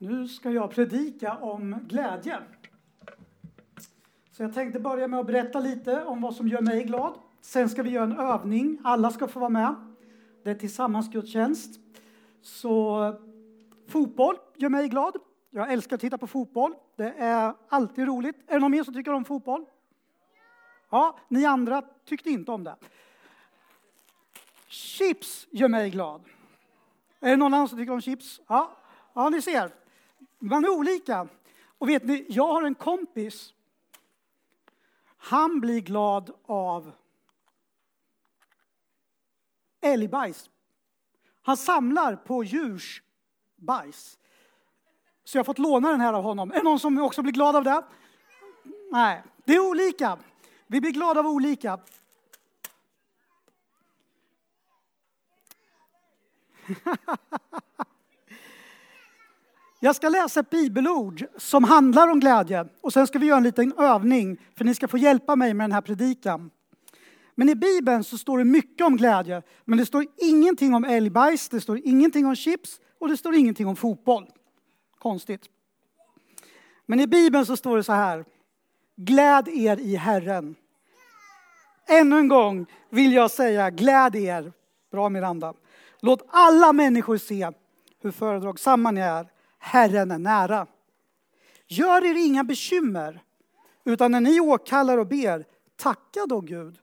Nu ska jag predika om glädje. Så jag tänkte börja med att berätta lite om vad som gör mig glad. Sen ska vi göra en övning. Alla ska få vara med. Det är tillsammansgudstjänst. Så fotboll gör mig glad. Jag älskar att titta på fotboll. Det är alltid roligt. Är det någon mer som tycker om fotboll? Ja, ni andra tyckte inte om det. Chips gör mig glad. Är det någon annan som tycker om chips? Ja, ja ni ser. Man är olika. Och vet ni, jag har en kompis. Han blir glad av älgbajs. Han samlar på djurs bajs. Så jag har fått låna den här av honom. Är det någon som också blir glad av det? Nej, det är olika. Vi blir glada av olika. Jag ska läsa ett bibelord som handlar om glädje och sen ska vi göra en liten övning för ni ska få hjälpa mig med den här predikan. Men i Bibeln så står det mycket om glädje, men det står ingenting om älgbajs, det står ingenting om chips och det står ingenting om fotboll. Konstigt. Men i Bibeln så står det så här. Gläd er i Herren. Ännu en gång vill jag säga gläd er. Bra Miranda. Låt alla människor se hur föredragsamma ni är. Herren är nära. Gör er inga bekymmer, utan när ni åkallar och ber, tacka då Gud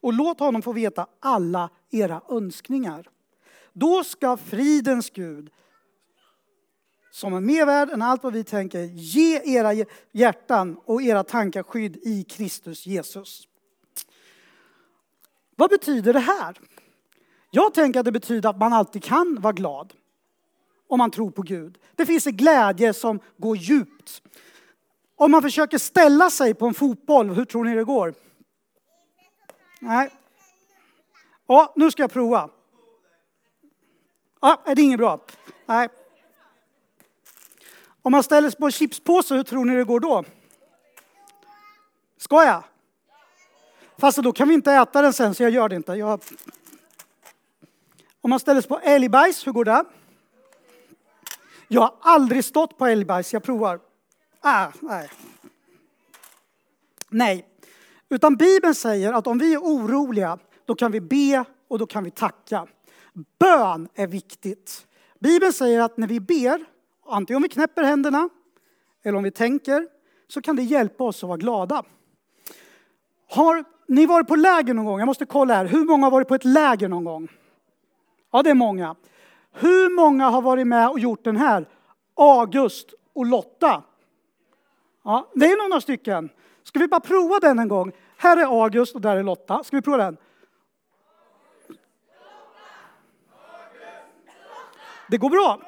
och låt honom få veta alla era önskningar. Då ska fridens Gud, som är mer värd än allt vad vi tänker, ge era hjärtan och era tankar skydd i Kristus Jesus. Vad betyder det här? Jag tänker att det betyder att man alltid kan vara glad om man tror på Gud. Det finns en glädje som går djupt. Om man försöker ställa sig på en fotboll, hur tror ni det går? Nej. Ja, nu ska jag prova. Ja, är det inget bra? Nej. Om man ställer sig på en chipspåse, hur tror ni det går då? Ska jag? Fast då kan vi inte äta den sen, så jag gör det inte. Jag... Om man ställer sig på älgbajs, hur går det? Jag har aldrig stått på älgbajs, jag provar. Ah, nej. Nej. Utan Bibeln säger att om vi är oroliga, då kan vi be och då kan vi tacka. Bön är viktigt. Bibeln säger att när vi ber, antingen om vi knäpper händerna eller om vi tänker, så kan det hjälpa oss att vara glada. Har ni varit på läger någon gång? Jag måste kolla här. Hur många har varit på ett läger någon gång? Ja, det är många. Hur många har varit med och gjort den här? August och Lotta. Ja, det är några stycken. Ska vi bara prova den en gång? Här är August och där är Lotta. Ska vi prova den? Det går bra.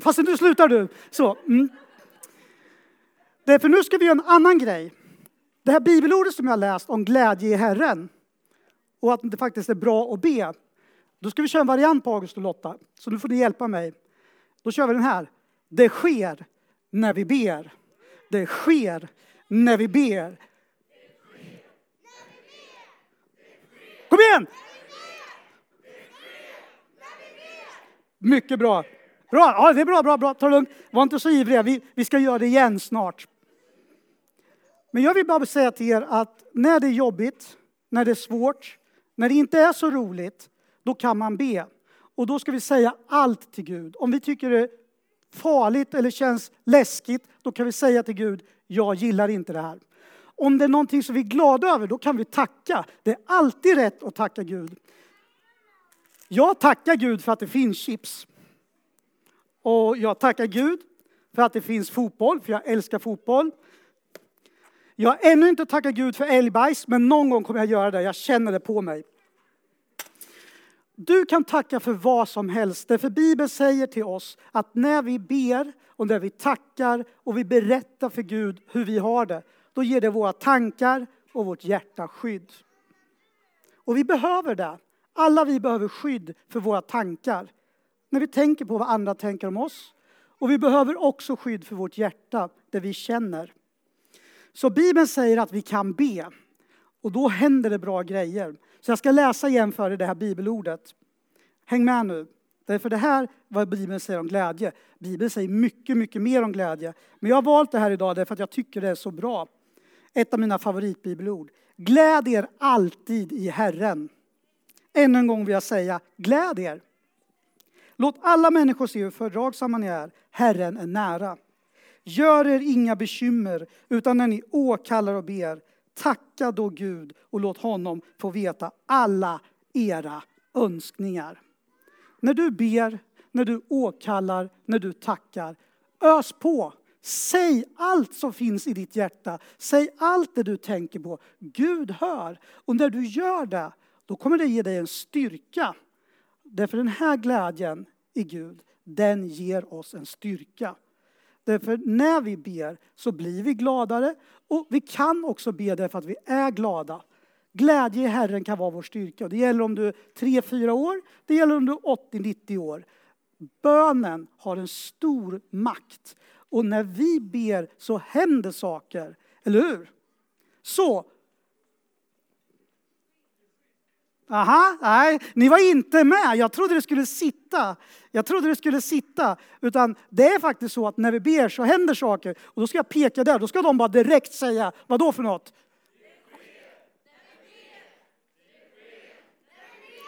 Fast nu slutar du. Så. Mm. Därför nu ska vi göra en annan grej. Det här bibelordet som jag har läst om glädje i Herren och att det faktiskt är bra att be. Då ska vi köra en variant på August och Lotta. Så nu får ni hjälpa mig. Då kör vi den här. Det sker när vi ber. Det sker när vi ber. Kom igen! Mycket bra. Bra, ja, det är bra, bra, bra. Ta det lugnt. Var inte så ivriga. Vi, vi ska göra det igen snart. Men jag vill bara säga till er att när det är jobbigt, när det är svårt, när det inte är så roligt, då kan man be. Och då ska vi säga allt till Gud. Om vi tycker det är farligt eller känns läskigt, då kan vi säga till Gud, jag gillar inte det här. Om det är någonting som vi är glada över, då kan vi tacka. Det är alltid rätt att tacka Gud. Jag tackar Gud för att det finns chips. Och jag tackar Gud för att det finns fotboll, för jag älskar fotboll. Jag har ännu inte tackat Gud för älgbajs, men någon gång kommer jag göra det. Jag känner det på mig. Du kan tacka för vad som helst, därför Bibeln säger till oss att när vi ber och när vi tackar och vi berättar för Gud hur vi har det, då ger det våra tankar och vårt hjärta skydd. Och vi behöver det. Alla vi behöver skydd för våra tankar. När vi tänker på vad andra tänker om oss. Och vi behöver också skydd för vårt hjärta, det vi känner. Så Bibeln säger att vi kan be. Och då händer det bra grejer. Så jag ska läsa igen för er det här bibelordet. Häng med nu. Därför det här vad Bibeln säger om glädje. Bibeln säger mycket, mycket mer om glädje. Men jag har valt det här idag därför att jag tycker det är så bra. Ett av mina favoritbibelord. Gläd er alltid i Herren. Ännu en gång vill jag säga, gläd er. Låt alla människor se hur fördragsamma ni är. Herren är nära. Gör er inga bekymmer, utan när ni åkallar och ber, tacka då Gud och låt honom få veta alla era önskningar. När du ber, när du åkallar, när du tackar, ös på. Säg allt som finns i ditt hjärta. Säg allt det du tänker på. Gud hör. Och när du gör det, då kommer det ge dig en styrka. Därför den här glädjen i Gud, den ger oss en styrka. Därför när vi ber så blir vi gladare och vi kan också be därför att vi är glada. Glädje i Herren kan vara vår styrka. Det gäller om du är 3-4 år, det gäller om du är 80-90 år. Bönen har en stor makt. Och när vi ber så händer saker, eller hur? Så. Aha, nej, ni var inte med. Jag trodde det skulle sitta. Jag trodde det skulle sitta. Utan det är faktiskt så att när vi ber så händer saker. Och då ska jag peka där. Då ska de bara direkt säga, vad då för något?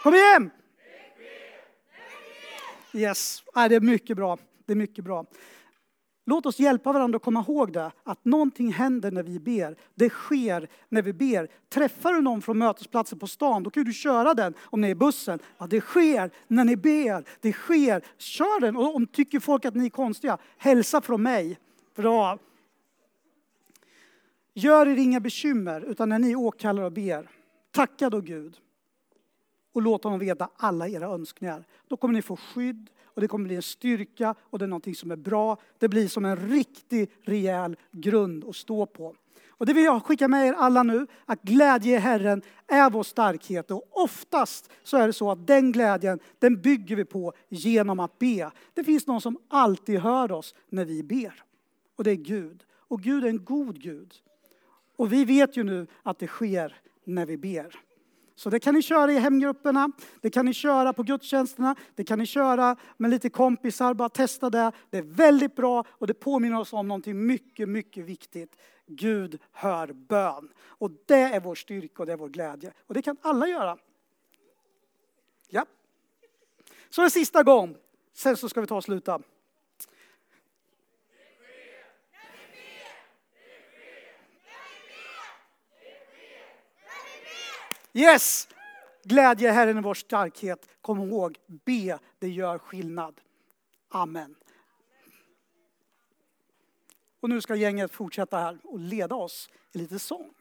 Kom igen! Yes, det är mycket bra. Det är mycket bra. Låt oss hjälpa varandra att komma ihåg det, att någonting händer när vi ber. Det sker när vi ber. Träffar du någon från mötesplatsen på stan, då kan du köra den om ni är i bussen. Ja, det sker när ni ber. Det sker. Kör den. Och om tycker folk att ni är konstiga, hälsa från mig. Bra. Gör er inga bekymmer, utan när ni åkallar och ber, tacka då Gud och låt honom veta alla era önskningar. Då kommer ni få skydd och det kommer bli en styrka och det är någonting som är bra. Det blir som en riktig rejäl grund att stå på. Och det vill jag skicka med er alla nu, att glädje i Herren är vår starkhet. Och oftast så är det så att den glädjen, den bygger vi på genom att be. Det finns någon som alltid hör oss när vi ber. Och det är Gud. Och Gud är en god Gud. Och vi vet ju nu att det sker när vi ber. Så det kan ni köra i hemgrupperna, det kan ni köra på gudstjänsterna, det kan ni köra med lite kompisar, bara testa det. Det är väldigt bra och det påminner oss om någonting mycket, mycket viktigt. Gud hör bön. Och det är vår styrka och det är vår glädje. Och det kan alla göra. Ja. Så en sista gång, sen så ska vi ta och sluta. Yes! Glädje Herren är vår starkhet. Kom ihåg, be, det gör skillnad. Amen. Och nu ska gänget fortsätta här och leda oss i lite sång.